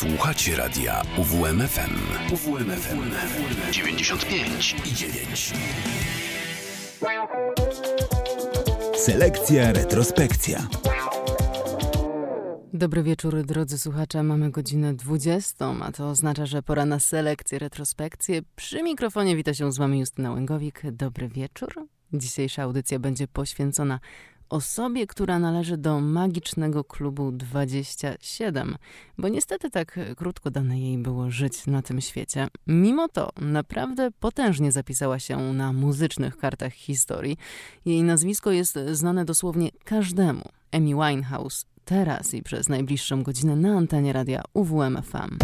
Słuchacie radia UWMFM. UWMFM 95 i 9. Selekcja retrospekcja. Dobry wieczór, drodzy słuchacze. Mamy godzinę 20, a to oznacza, że pora na selekcję, retrospekcję. Przy mikrofonie wita się z wami Justyna Łęgowik. Dobry wieczór. Dzisiejsza audycja będzie poświęcona osobie, która należy do magicznego klubu 27, bo niestety tak krótko dane jej było żyć na tym świecie. Mimo to naprawdę potężnie zapisała się na muzycznych kartach historii. Jej nazwisko jest znane dosłownie każdemu. Amy Winehouse teraz i przez najbliższą godzinę na antenie radia UWMFM.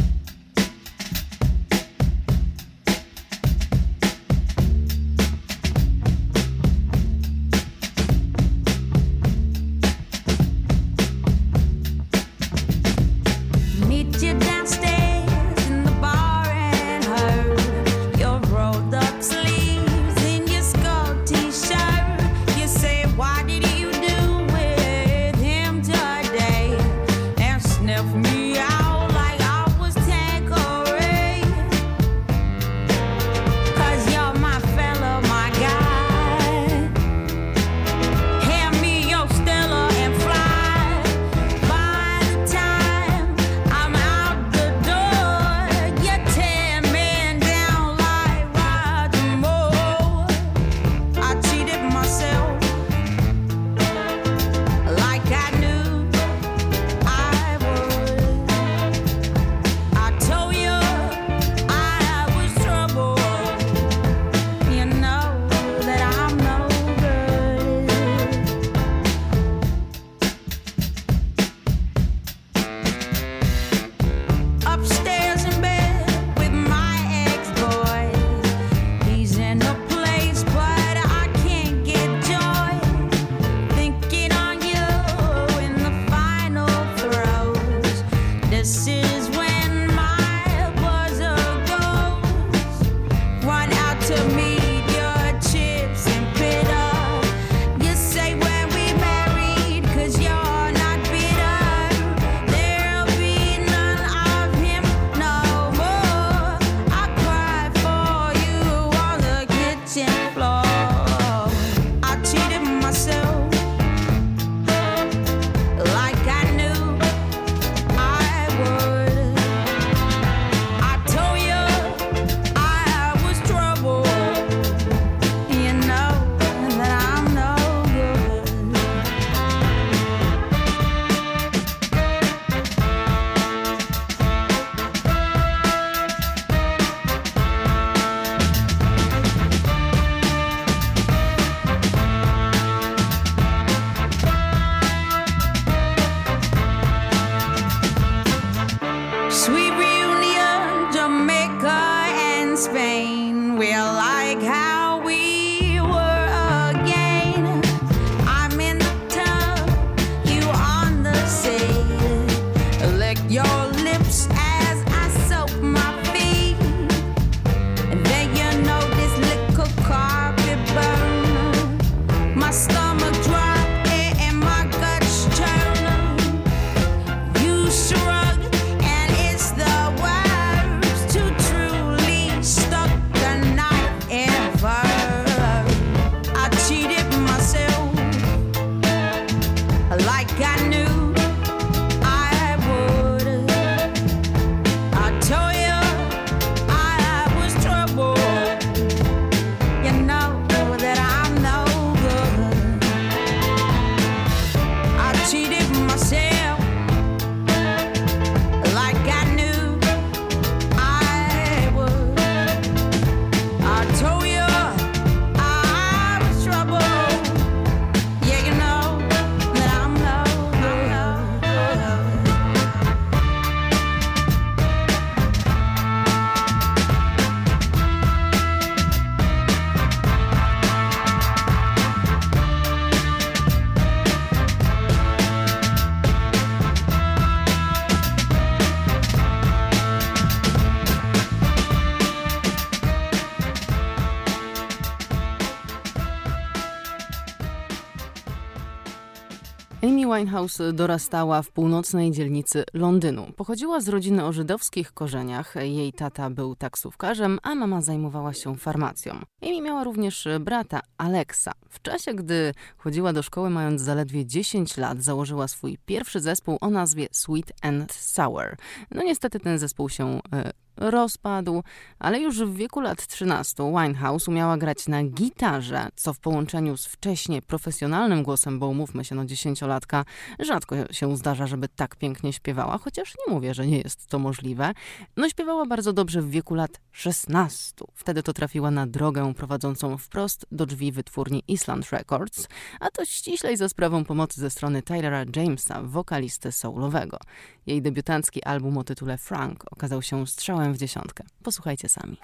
Winehouse dorastała w północnej dzielnicy Londynu. Pochodziła z rodziny o żydowskich korzeniach. Jej tata był taksówkarzem, a mama zajmowała się farmacją. Amy miała również brata Alexa. W czasie, gdy chodziła do szkoły mając zaledwie 10 lat, założyła swój pierwszy zespół o nazwie Sweet and Sour. No niestety ten zespół się e, rozpadł, ale już w wieku lat 13 Winehouse umiała grać na gitarze, co w połączeniu z wcześniej profesjonalnym głosem, bo umówmy się, no dziesięciolatka, rzadko się zdarza, żeby tak pięknie śpiewała, chociaż nie mówię, że nie jest to możliwe. No śpiewała bardzo dobrze w wieku lat 16. Wtedy to trafiła na drogę prowadzącą wprost do drzwi wytwórni Island Records, a to ściślej za sprawą pomocy ze strony Tylera Jamesa, wokalisty soulowego. Jej debiutancki album o tytule Frank okazał się strzałem w dziesiątkę. Posłuchajcie sami.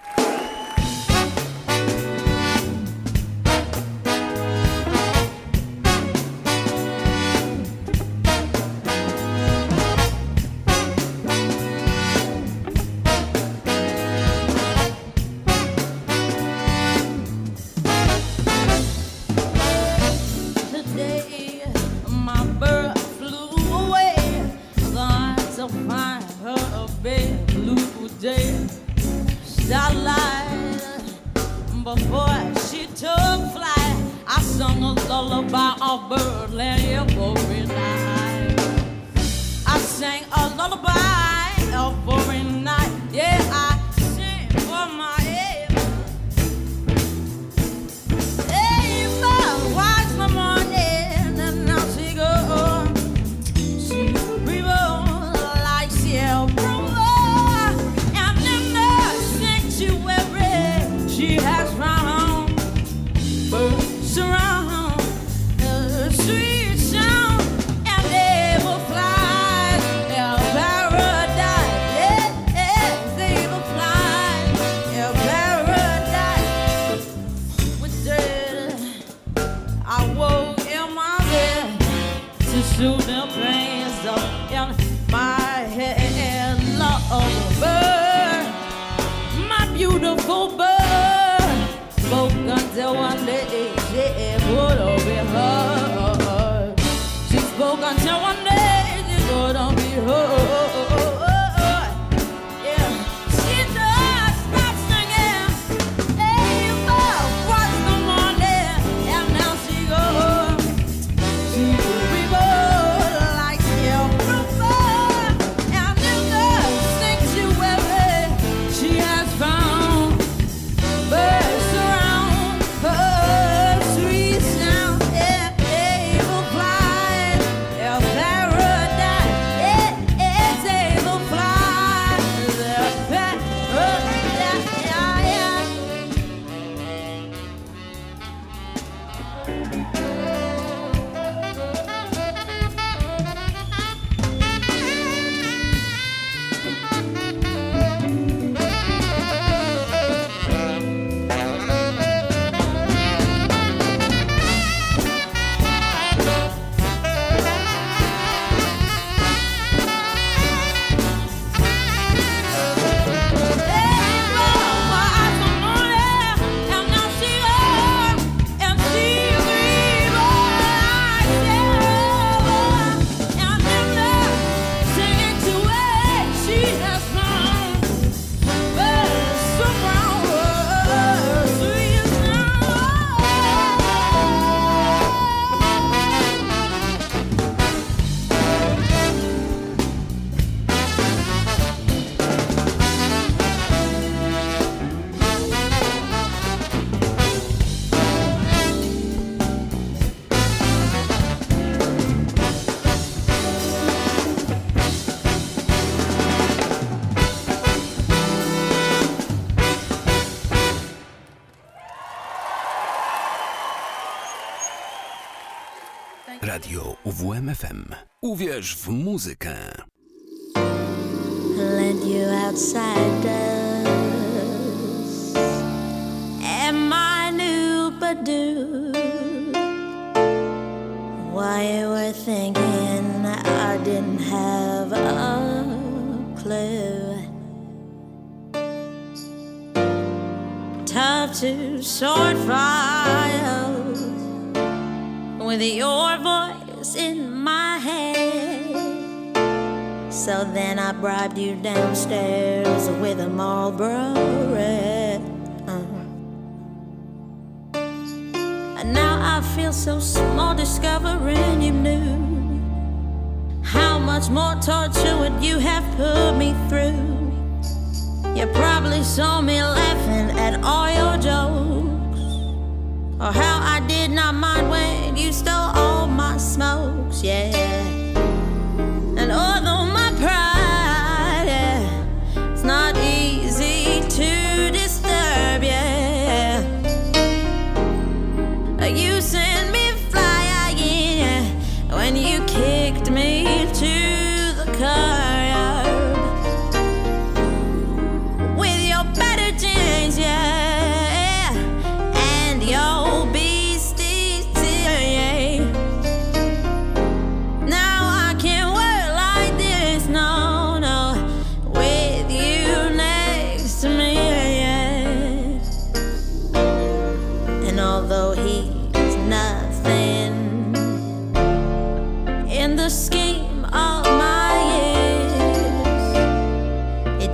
songs, lullaby of birdland, yeah, boy. UWMFM. Uwierz w muzykę. Let you outsiders and my new Badu. Why you were thinking I didn't have a clue. Tough to sort fire with your voice in my head. So then I bribed you downstairs with a Marlboro red. Uh. And now I feel so small discovering you knew. How much more torture would you have put me through? You probably saw me laughing at all your jokes. Or how I did not mind when you stole all my smokes, yeah.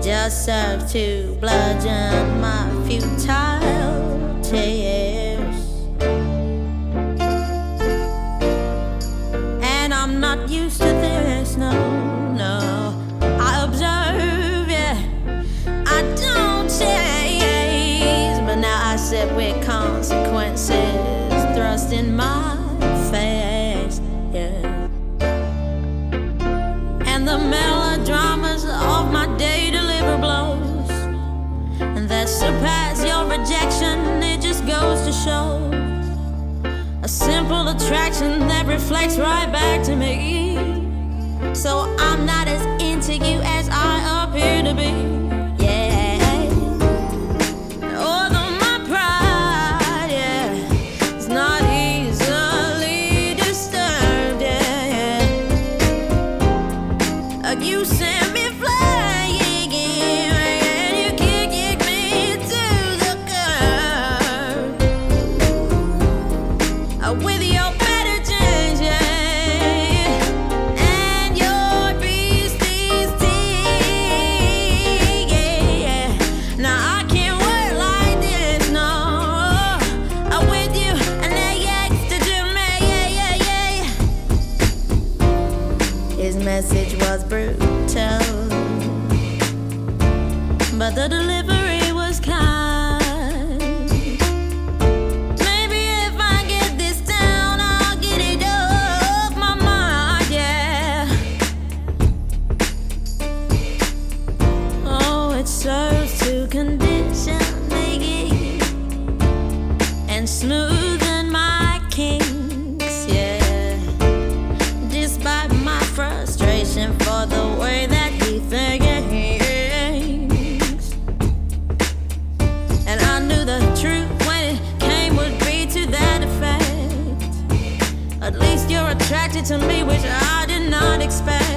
Just serve to bludgeon my futile tears. And I'm not used to this, no, no. I observe, yeah. I don't chase, but now I sit with consequences surpass your rejection. It just goes to show a simple attraction that reflects right back to me. So I'm not as into you as I appear to be. Kinks, yeah. Despite my frustration for the way that he thinks. And I knew the truth when it came would be to that effect. At least you're attracted to me, which I did not expect.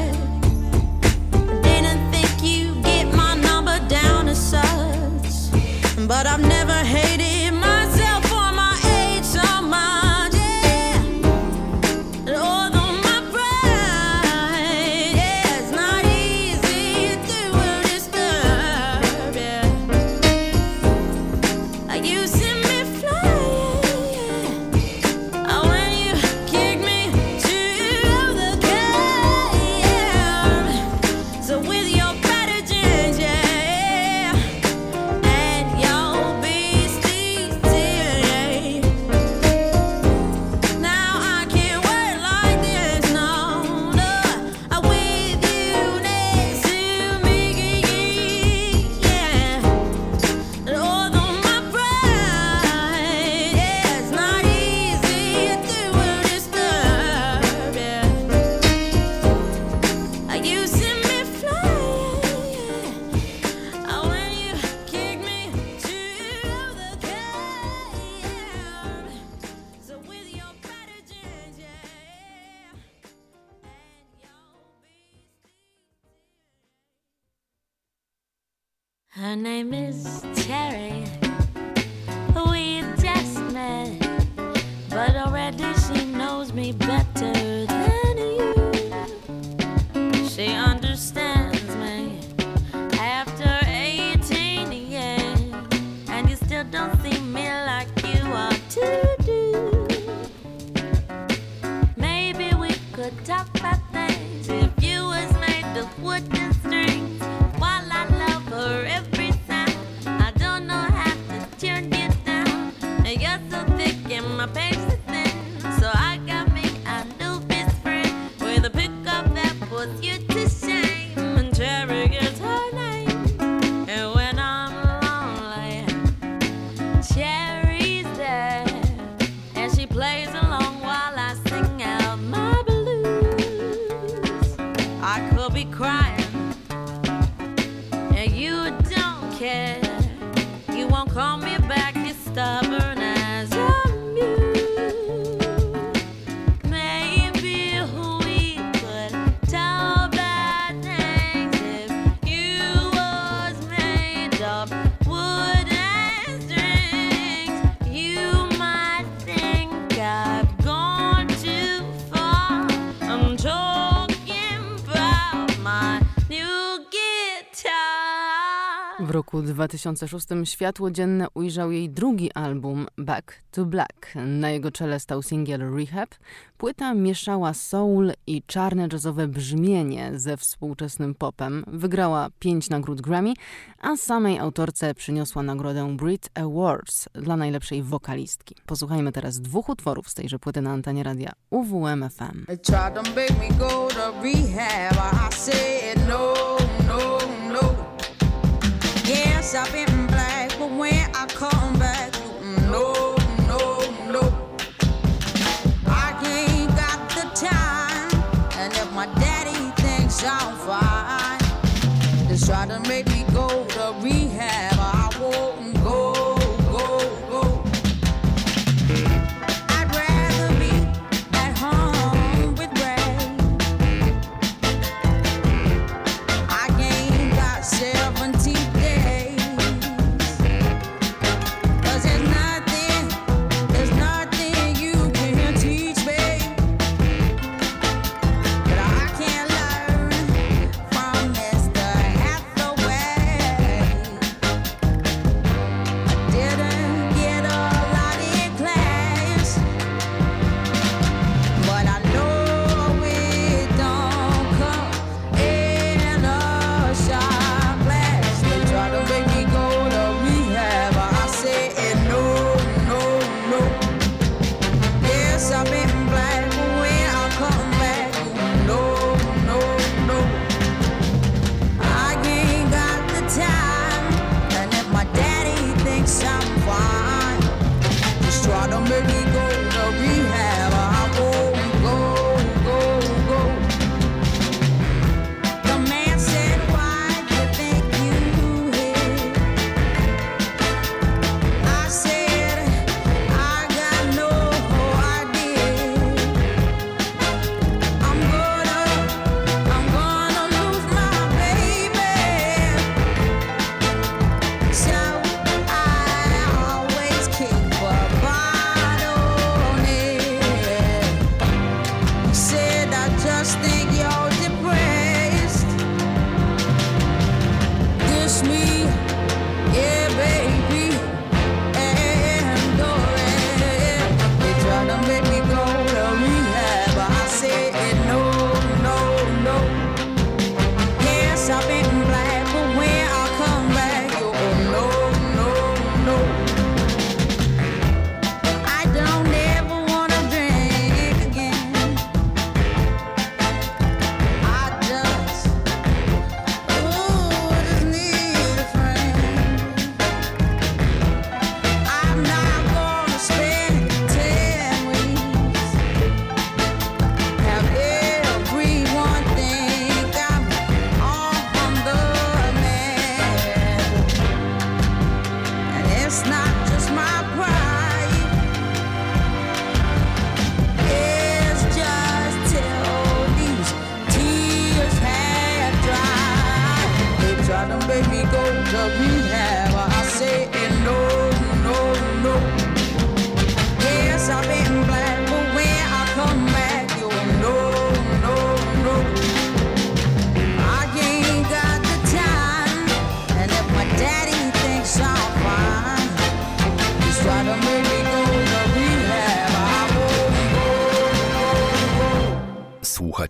Roku 2006 światło dzienne ujrzał jej drugi album Back to Black. Na jego czele stał singiel Rehab. Płyta mieszała soul i czarne jazzowe brzmienie ze współczesnym popem. Wygrała pięć nagród Grammy, a samej autorce przyniosła nagrodę Brit Awards dla najlepszej wokalistki. Posłuchajmy teraz dwóch utworów z tejże płyty na antenie radia UWM FM. Yes, I've been black, but when I come me. Yeah.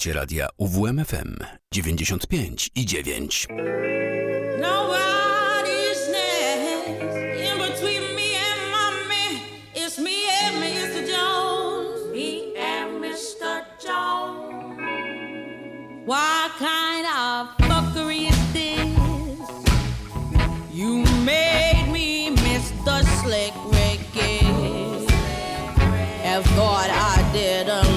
Słuchacie radia UWMFM 95 i 9. Nobody's next. In between me and mommy, it's me and Mr. Jones. Me and Mr. Jones. What kind of fuckery is this? You made me Mr. Slick Ricky. And thought I love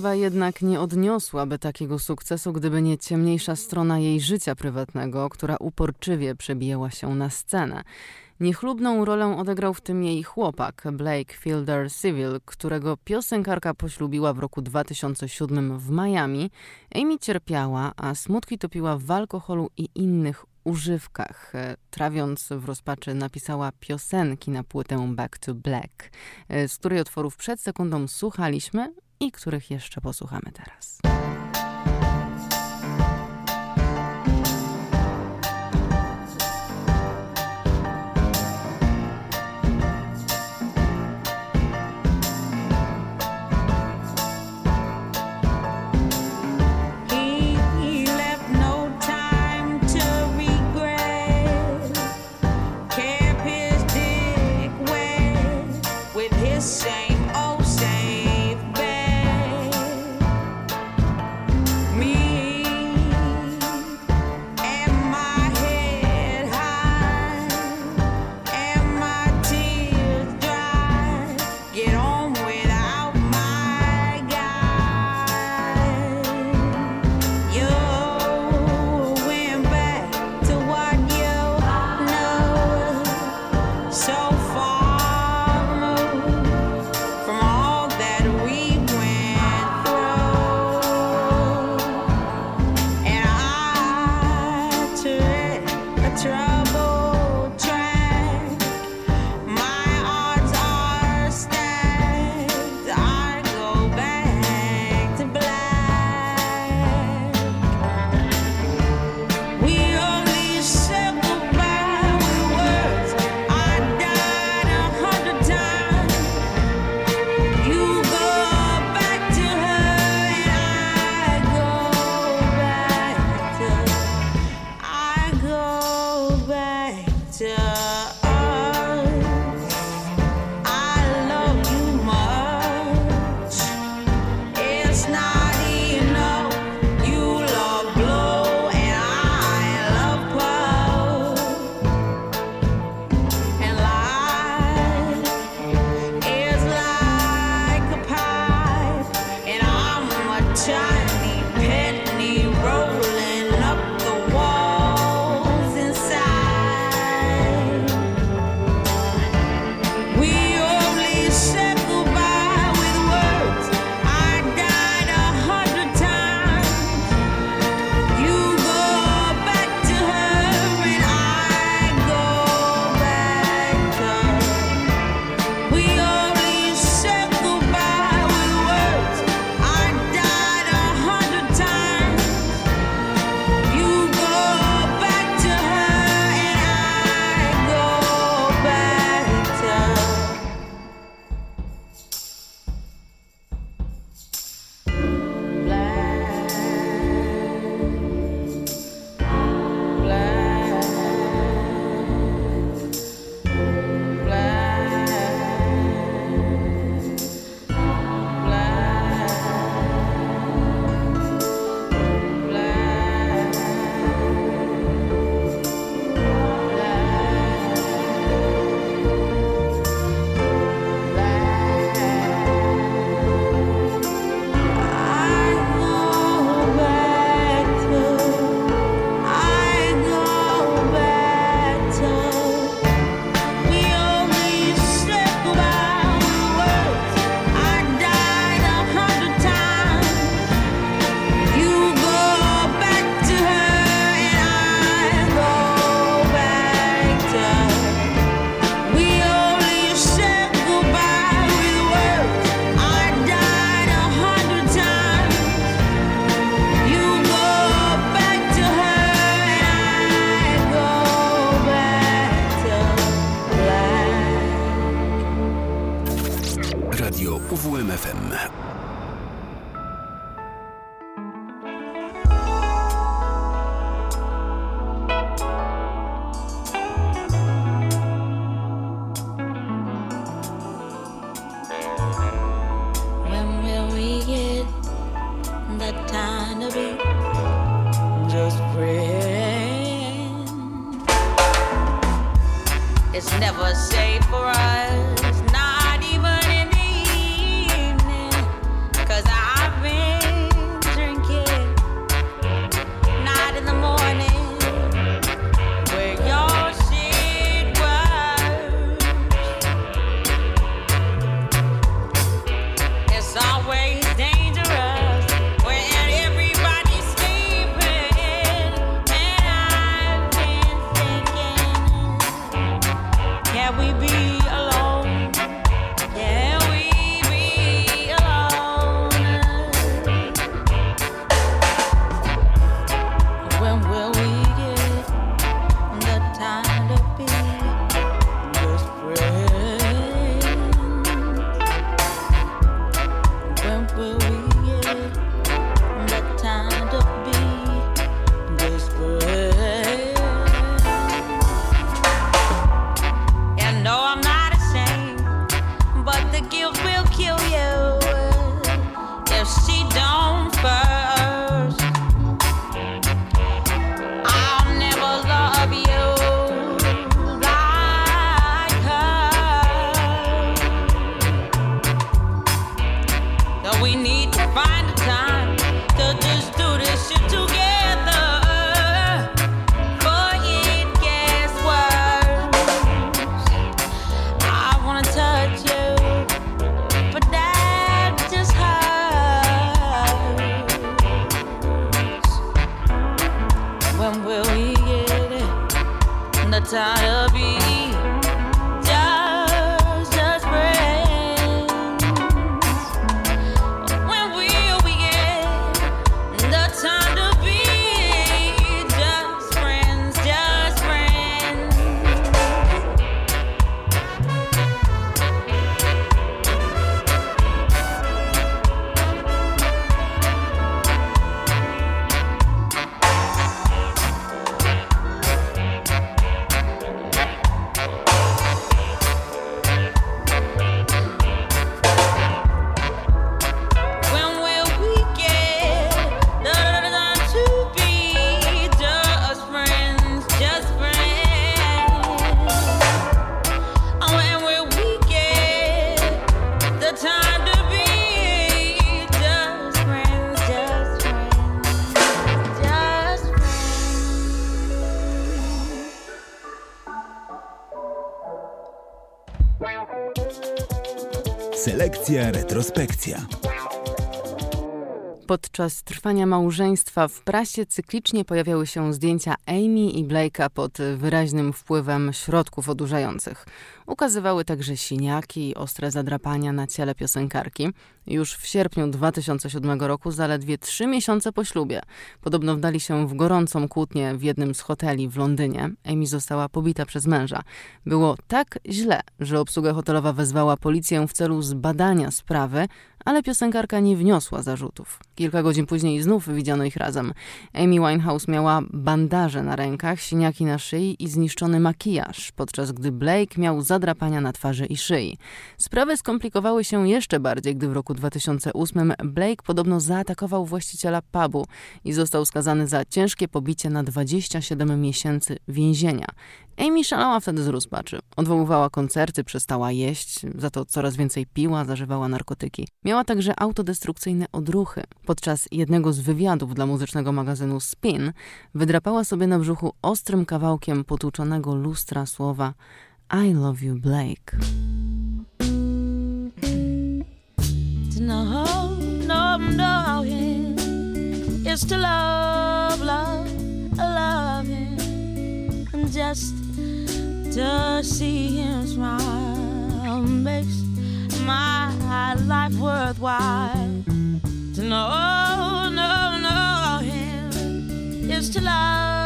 chyba jednak nie odniosłaby takiego sukcesu, gdyby nie ciemniejsza strona jej życia prywatnego, która uporczywie przebijała się na scenę. Niechlubną rolę odegrał w tym jej chłopak, Blake Fielder Civil, którego piosenkarka poślubiła w roku 2007 w Miami. Amy cierpiała, a smutki topiła w alkoholu i innych używkach. E, Trawiąc w rozpaczy napisała piosenki na płytę Back to Black, e, z której otworów przed sekundą słuchaliśmy i których jeszcze posłuchamy teraz. Selekcja, retrospekcja. Podczas trwania małżeństwa w prasie cyklicznie pojawiały się zdjęcia Amy i Blake'a pod wyraźnym wpływem środków odurzających. Ukazywały także siniaki i ostre zadrapania na ciele piosenkarki. Już w sierpniu 2007 roku, zaledwie trzy miesiące po ślubie, podobno wdali się w gorącą kłótnię w jednym z hoteli w Londynie. Amy została pobita przez męża. Było tak źle, że obsługa hotelowa wezwała policję w celu zbadania sprawy, ale piosenkarka nie wniosła zarzutów. Kilka godzin później znów widziano ich razem. Amy Winehouse miała bandaże na rękach, siniaki na szyi i zniszczony makijaż, podczas gdy Blake miał zadrapania na twarzy i szyi. Sprawy skomplikowały się jeszcze bardziej, gdy w roku 2008 Blake podobno zaatakował właściciela pubu i został skazany za ciężkie pobicie na 27 miesięcy więzienia. Amy szalała wtedy z rozpaczy. Odwoływała koncerty, przestała jeść, za to coraz więcej piła, zażywała narkotyki. Miała także autodestrukcyjne odruchy. Podczas jednego z wywiadów dla muzycznego magazynu Spin wydrapała sobie na brzuchu ostrym kawałkiem potłuczonego lustra słowa I love you, Blake. No, no, no, him. It's to love, love, love. Just to see him smile makes my life worthwhile. To know, know, know him is to love, love,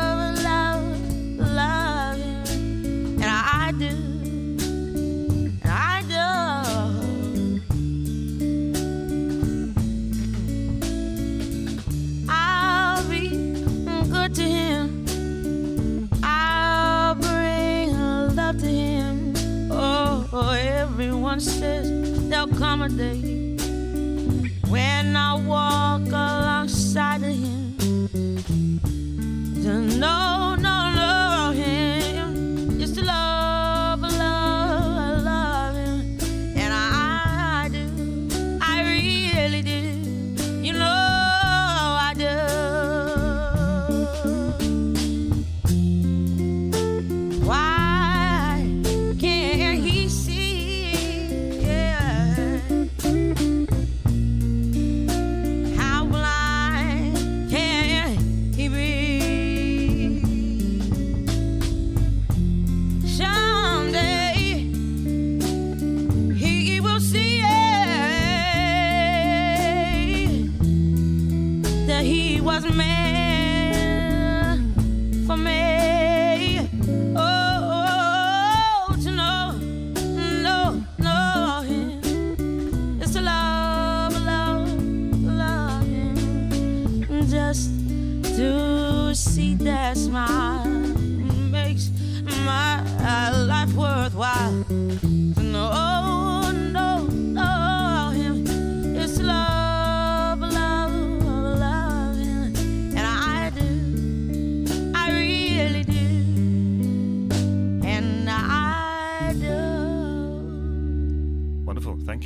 Says there'll come a day When I walk alongside of him, to know.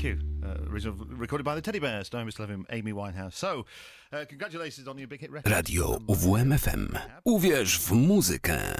You. Uh, recorded by the Teddy Bears, Amy Winehouse. So, uh, congratulations on your big hit record. Radio UWMFM. Uwierz w muzykę.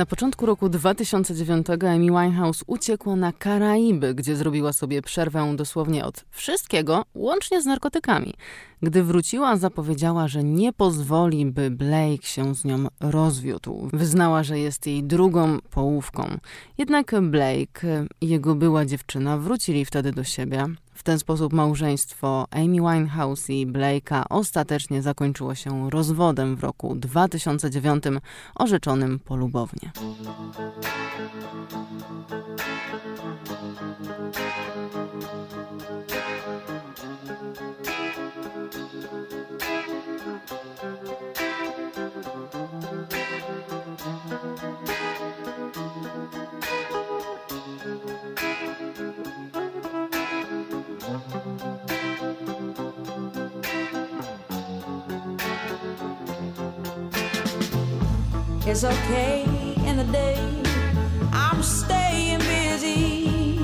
Na początku roku 2009 Amy Winehouse uciekła na Karaiby, gdzie zrobiła sobie przerwę dosłownie od wszystkiego, łącznie z narkotykami. Gdy wróciła, zapowiedziała, że nie pozwoli, by Blake się z nią rozwiódł. Wyznała, że jest jej drugą połówką. Jednak Blake i jego była dziewczyna wrócili wtedy do siebie. W ten sposób małżeństwo Amy Winehouse i Blake'a ostatecznie zakończyło się rozwodem w roku 2009 orzeczonym polubownie. It's okay in the day. I'm staying busy,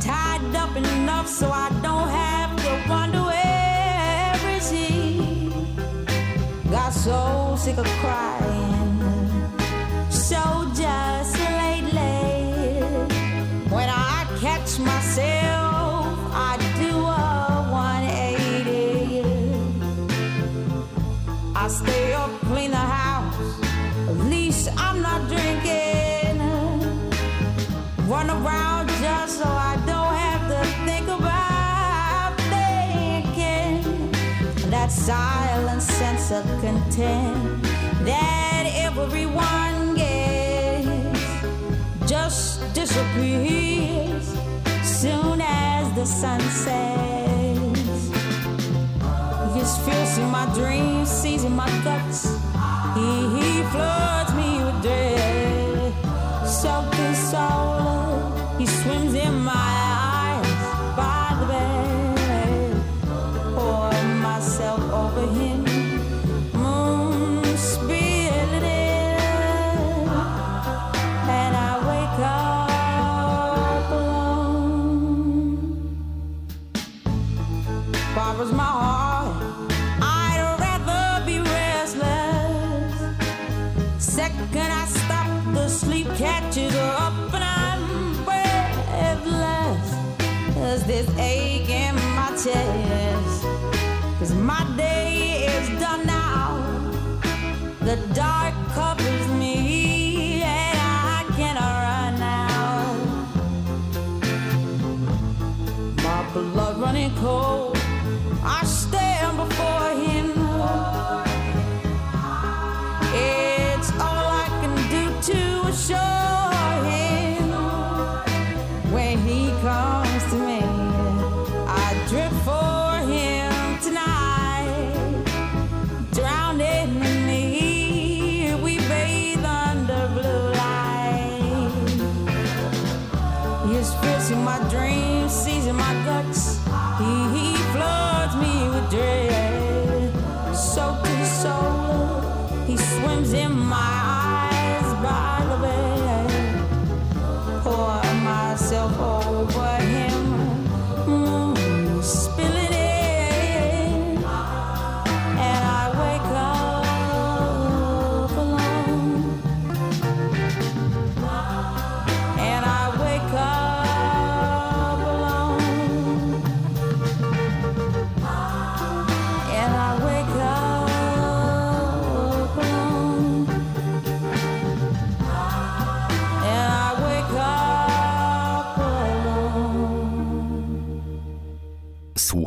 tied up enough so I don't have to wonder where is he. Got so sick of crying, silent sense of content that everyone gets just disappears soon as the sun sets. His fears in my dreams, seizing my guts. He, he floods me with dread. Soaked in The dark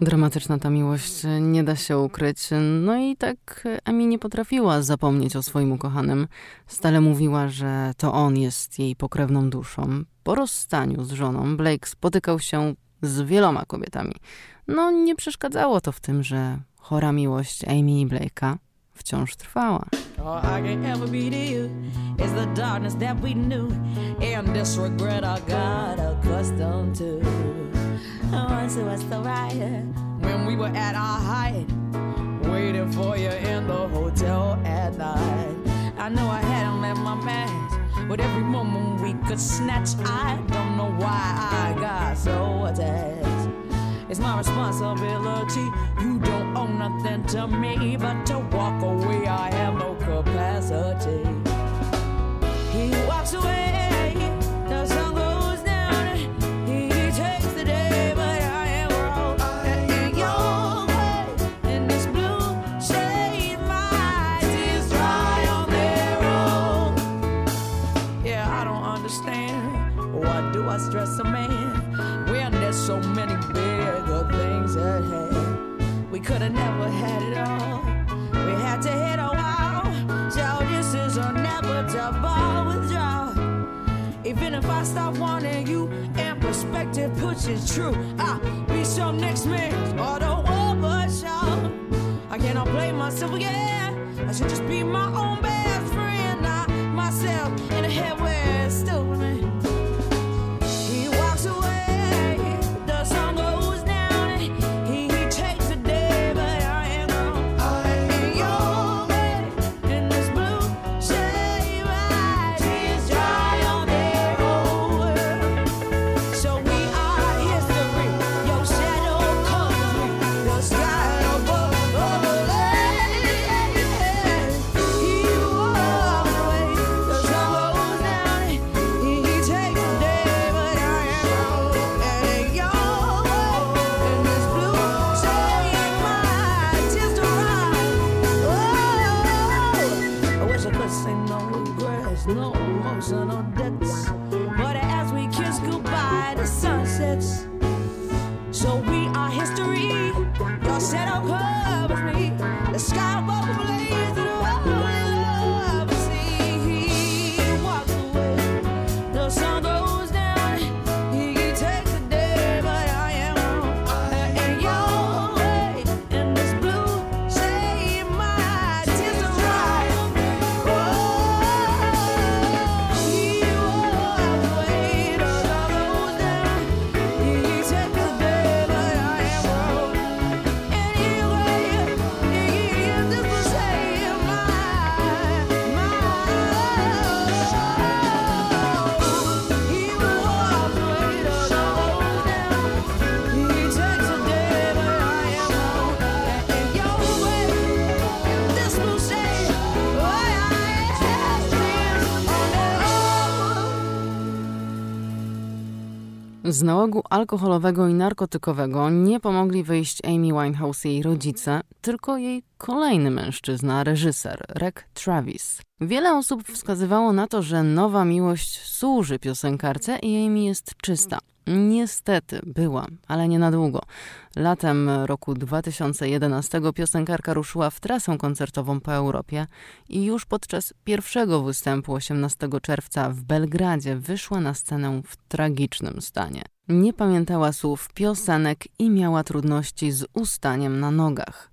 Dramatyczna ta miłość, nie da się ukryć. No i tak Emi nie potrafiła zapomnieć o swoim ukochanym. Stale mówiła, że to on jest jej pokrewną duszą. Po rozstaniu z żoną Blake spotykał się z wieloma kobietami. No nie przeszkadzało to w tym, że chora miłość Amy i Blake'a wciąż trwała. All I. once it was the riot when we were at our height, waiting for you in the hotel at night. I know I hadn't left my match, but every moment we could snatch, I don't know why I got so attached. It's my responsibility. You don't owe nothing to me, but to walk away, I have no capacity. He walks away. We could have never had it all. We had to hit a wall. So this is inevitable withdrawal. Even if I stop wanting you and perspective pushes true, I'll be some next man or the overshot. I cannot blame myself again. I should just be my own best friend, not myself Z nałogu alkoholowego i narkotykowego nie pomogli wyjść Amy Winehouse i jej rodzice, tylko jej kolejny mężczyzna, reżyser, Rek Travis. Wiele osób wskazywało na to, że nowa miłość służy piosenkarce i Amy jest czysta. Niestety była, ale nie na długo. Latem roku 2011 piosenkarka ruszyła w trasę koncertową po Europie i już podczas pierwszego występu 18 czerwca w Belgradzie wyszła na scenę w tragicznym stanie. Nie pamiętała słów piosenek i miała trudności z ustaniem na nogach.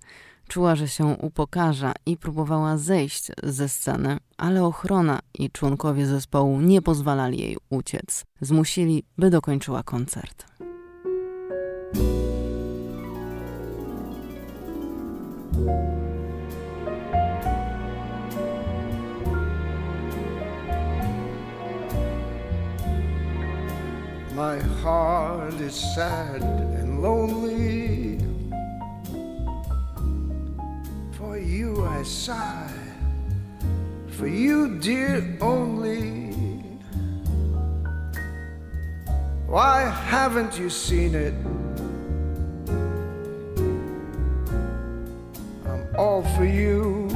Czuła, że się upokarza i próbowała zejść ze sceny, ale ochrona i członkowie zespołu nie pozwalali jej uciec. Zmusili, by dokończyła koncert. My heart is sad and lonely. For you I sigh, for you, dear, only. Why haven't you seen it? I'm all for you,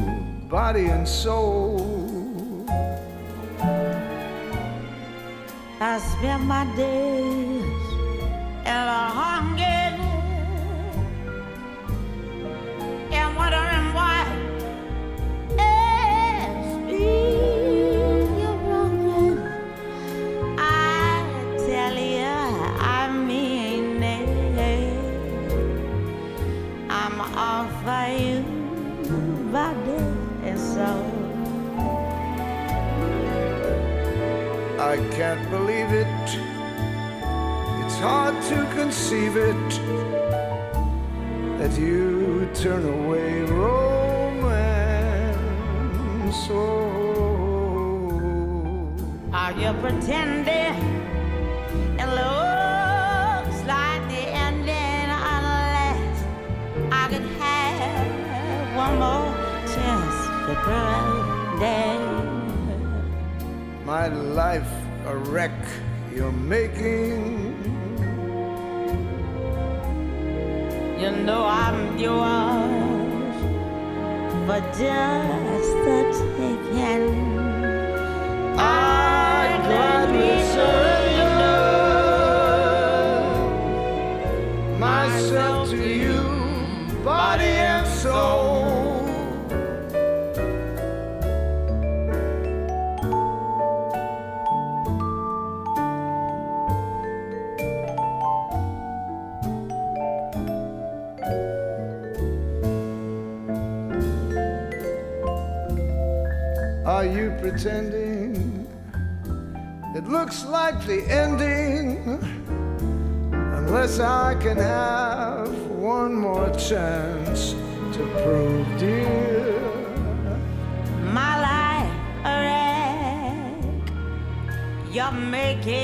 body and soul. I spend my days in a hunger I can't believe it. It's hard to conceive it that you turn away romance. Oh, Are you pretending? It looks like the ending unless I could have one more chance to pretend. my life a wreck you're making. You know I'm yours for just the taking. I gladly surrender pretending? It looks like the ending. Unless I can have one more chance to prove, dear. My life a wreck. You're making.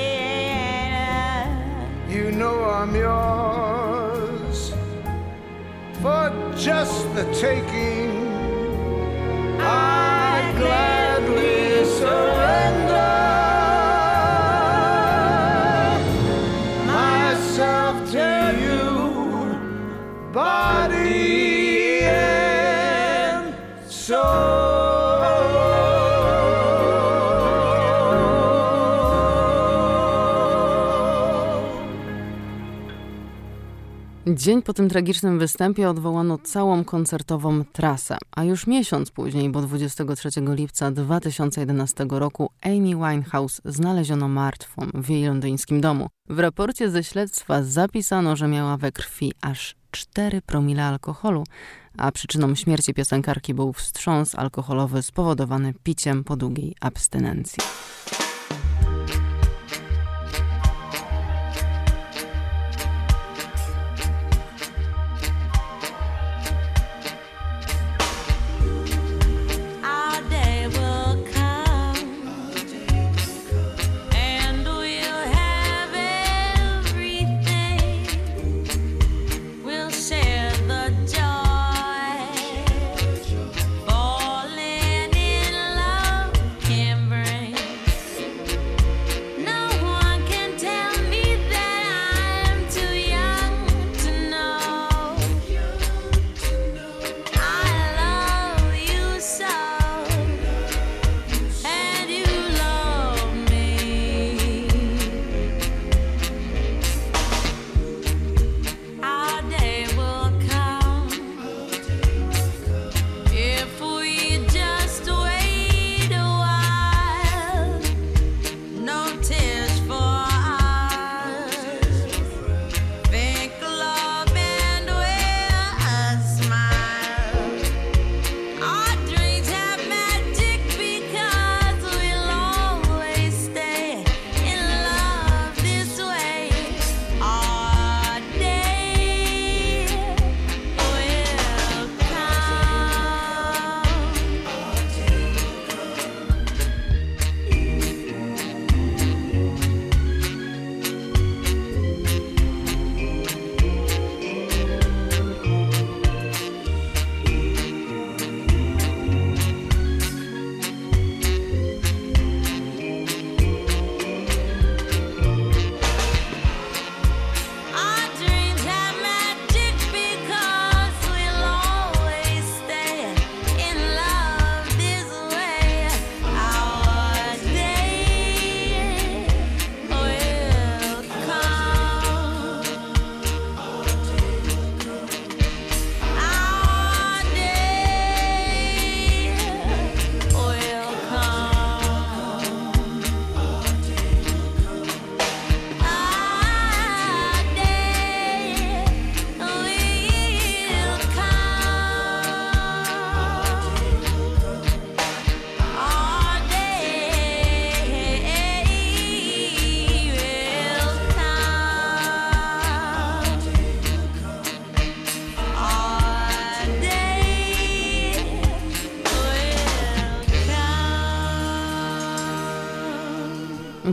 You know I'm yours for just the taking. I gladly Dzień po tym tragicznym występie odwołano całą koncertową trasę, a już miesiąc później, bo 23 lipca 2011 roku Amy Winehouse znaleziono martwą w jej londyńskim domu. W raporcie ze śledztwa zapisano, że miała we krwi aż 4 promile alkoholu, a przyczyną śmierci piosenkarki był wstrząs alkoholowy spowodowany piciem po długiej abstynencji.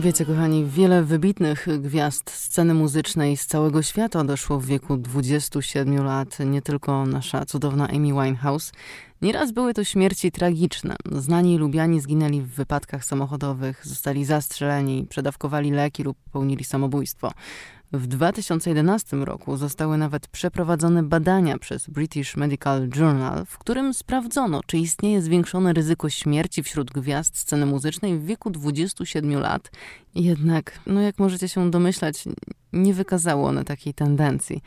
Wiecie, kochani, wiele wybitnych gwiazd sceny muzycznej z całego świata odeszło w wieku 27 lat, nie tylko nasza cudowna Amy Winehouse. Nieraz były to śmierci tragiczne. Znani i lubiani zginęli w wypadkach samochodowych, zostali zastrzeleni, przedawkowali leki lub popełnili samobójstwo. W 2011 roku zostały nawet przeprowadzone badania przez British Medical Journal, w którym sprawdzono, czy istnieje zwiększone ryzyko śmierci wśród gwiazd sceny muzycznej w wieku 27 lat. Jednak, no jak możecie się domyślać, nie wykazało one takiej tendencji.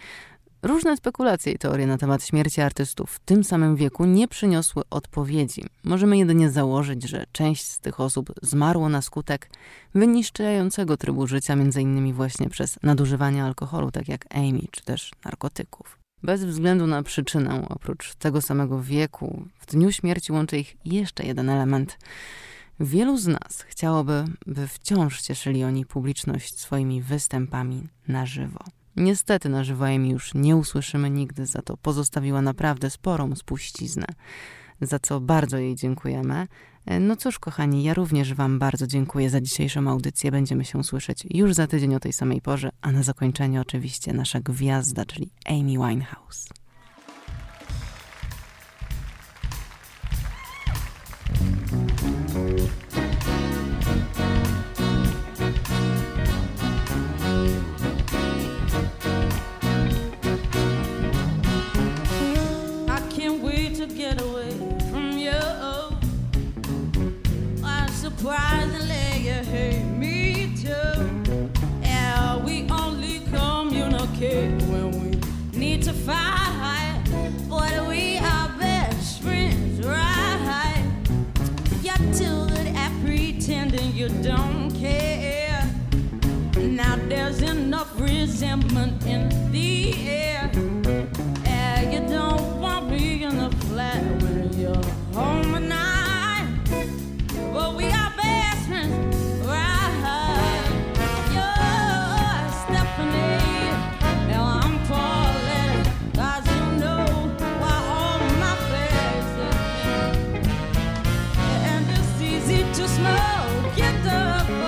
Różne spekulacje i teorie na temat śmierci artystów w tym samym wieku nie przyniosły odpowiedzi. Możemy jedynie założyć, że część z tych osób zmarło na skutek wyniszczającego trybu życia, innymi właśnie przez nadużywanie alkoholu, tak jak Amy, czy też narkotyków. Bez względu na przyczynę, oprócz tego samego wieku, w dniu śmierci łączy ich jeszcze jeden element. Wielu z nas chciałoby, by wciąż cieszyli oni publiczność swoimi występami na żywo. Niestety na żywo Amy już nie usłyszymy nigdy, za to pozostawiła naprawdę sporą spuściznę, za co bardzo jej dziękujemy. No cóż, kochani, ja również Wam bardzo dziękuję za dzisiejszą audycję. Będziemy się słyszeć już za tydzień o tej samej porze, a na zakończenie oczywiście nasza gwiazda, czyli Amy Winehouse. you don't care. Now there's enough resentment in the air. And you don't want me in the flat when you're home at night. But we are best friends, right? You're Stephanie, now I'm Paulette. Cause you know why all my faces. And it's easy to smile get up.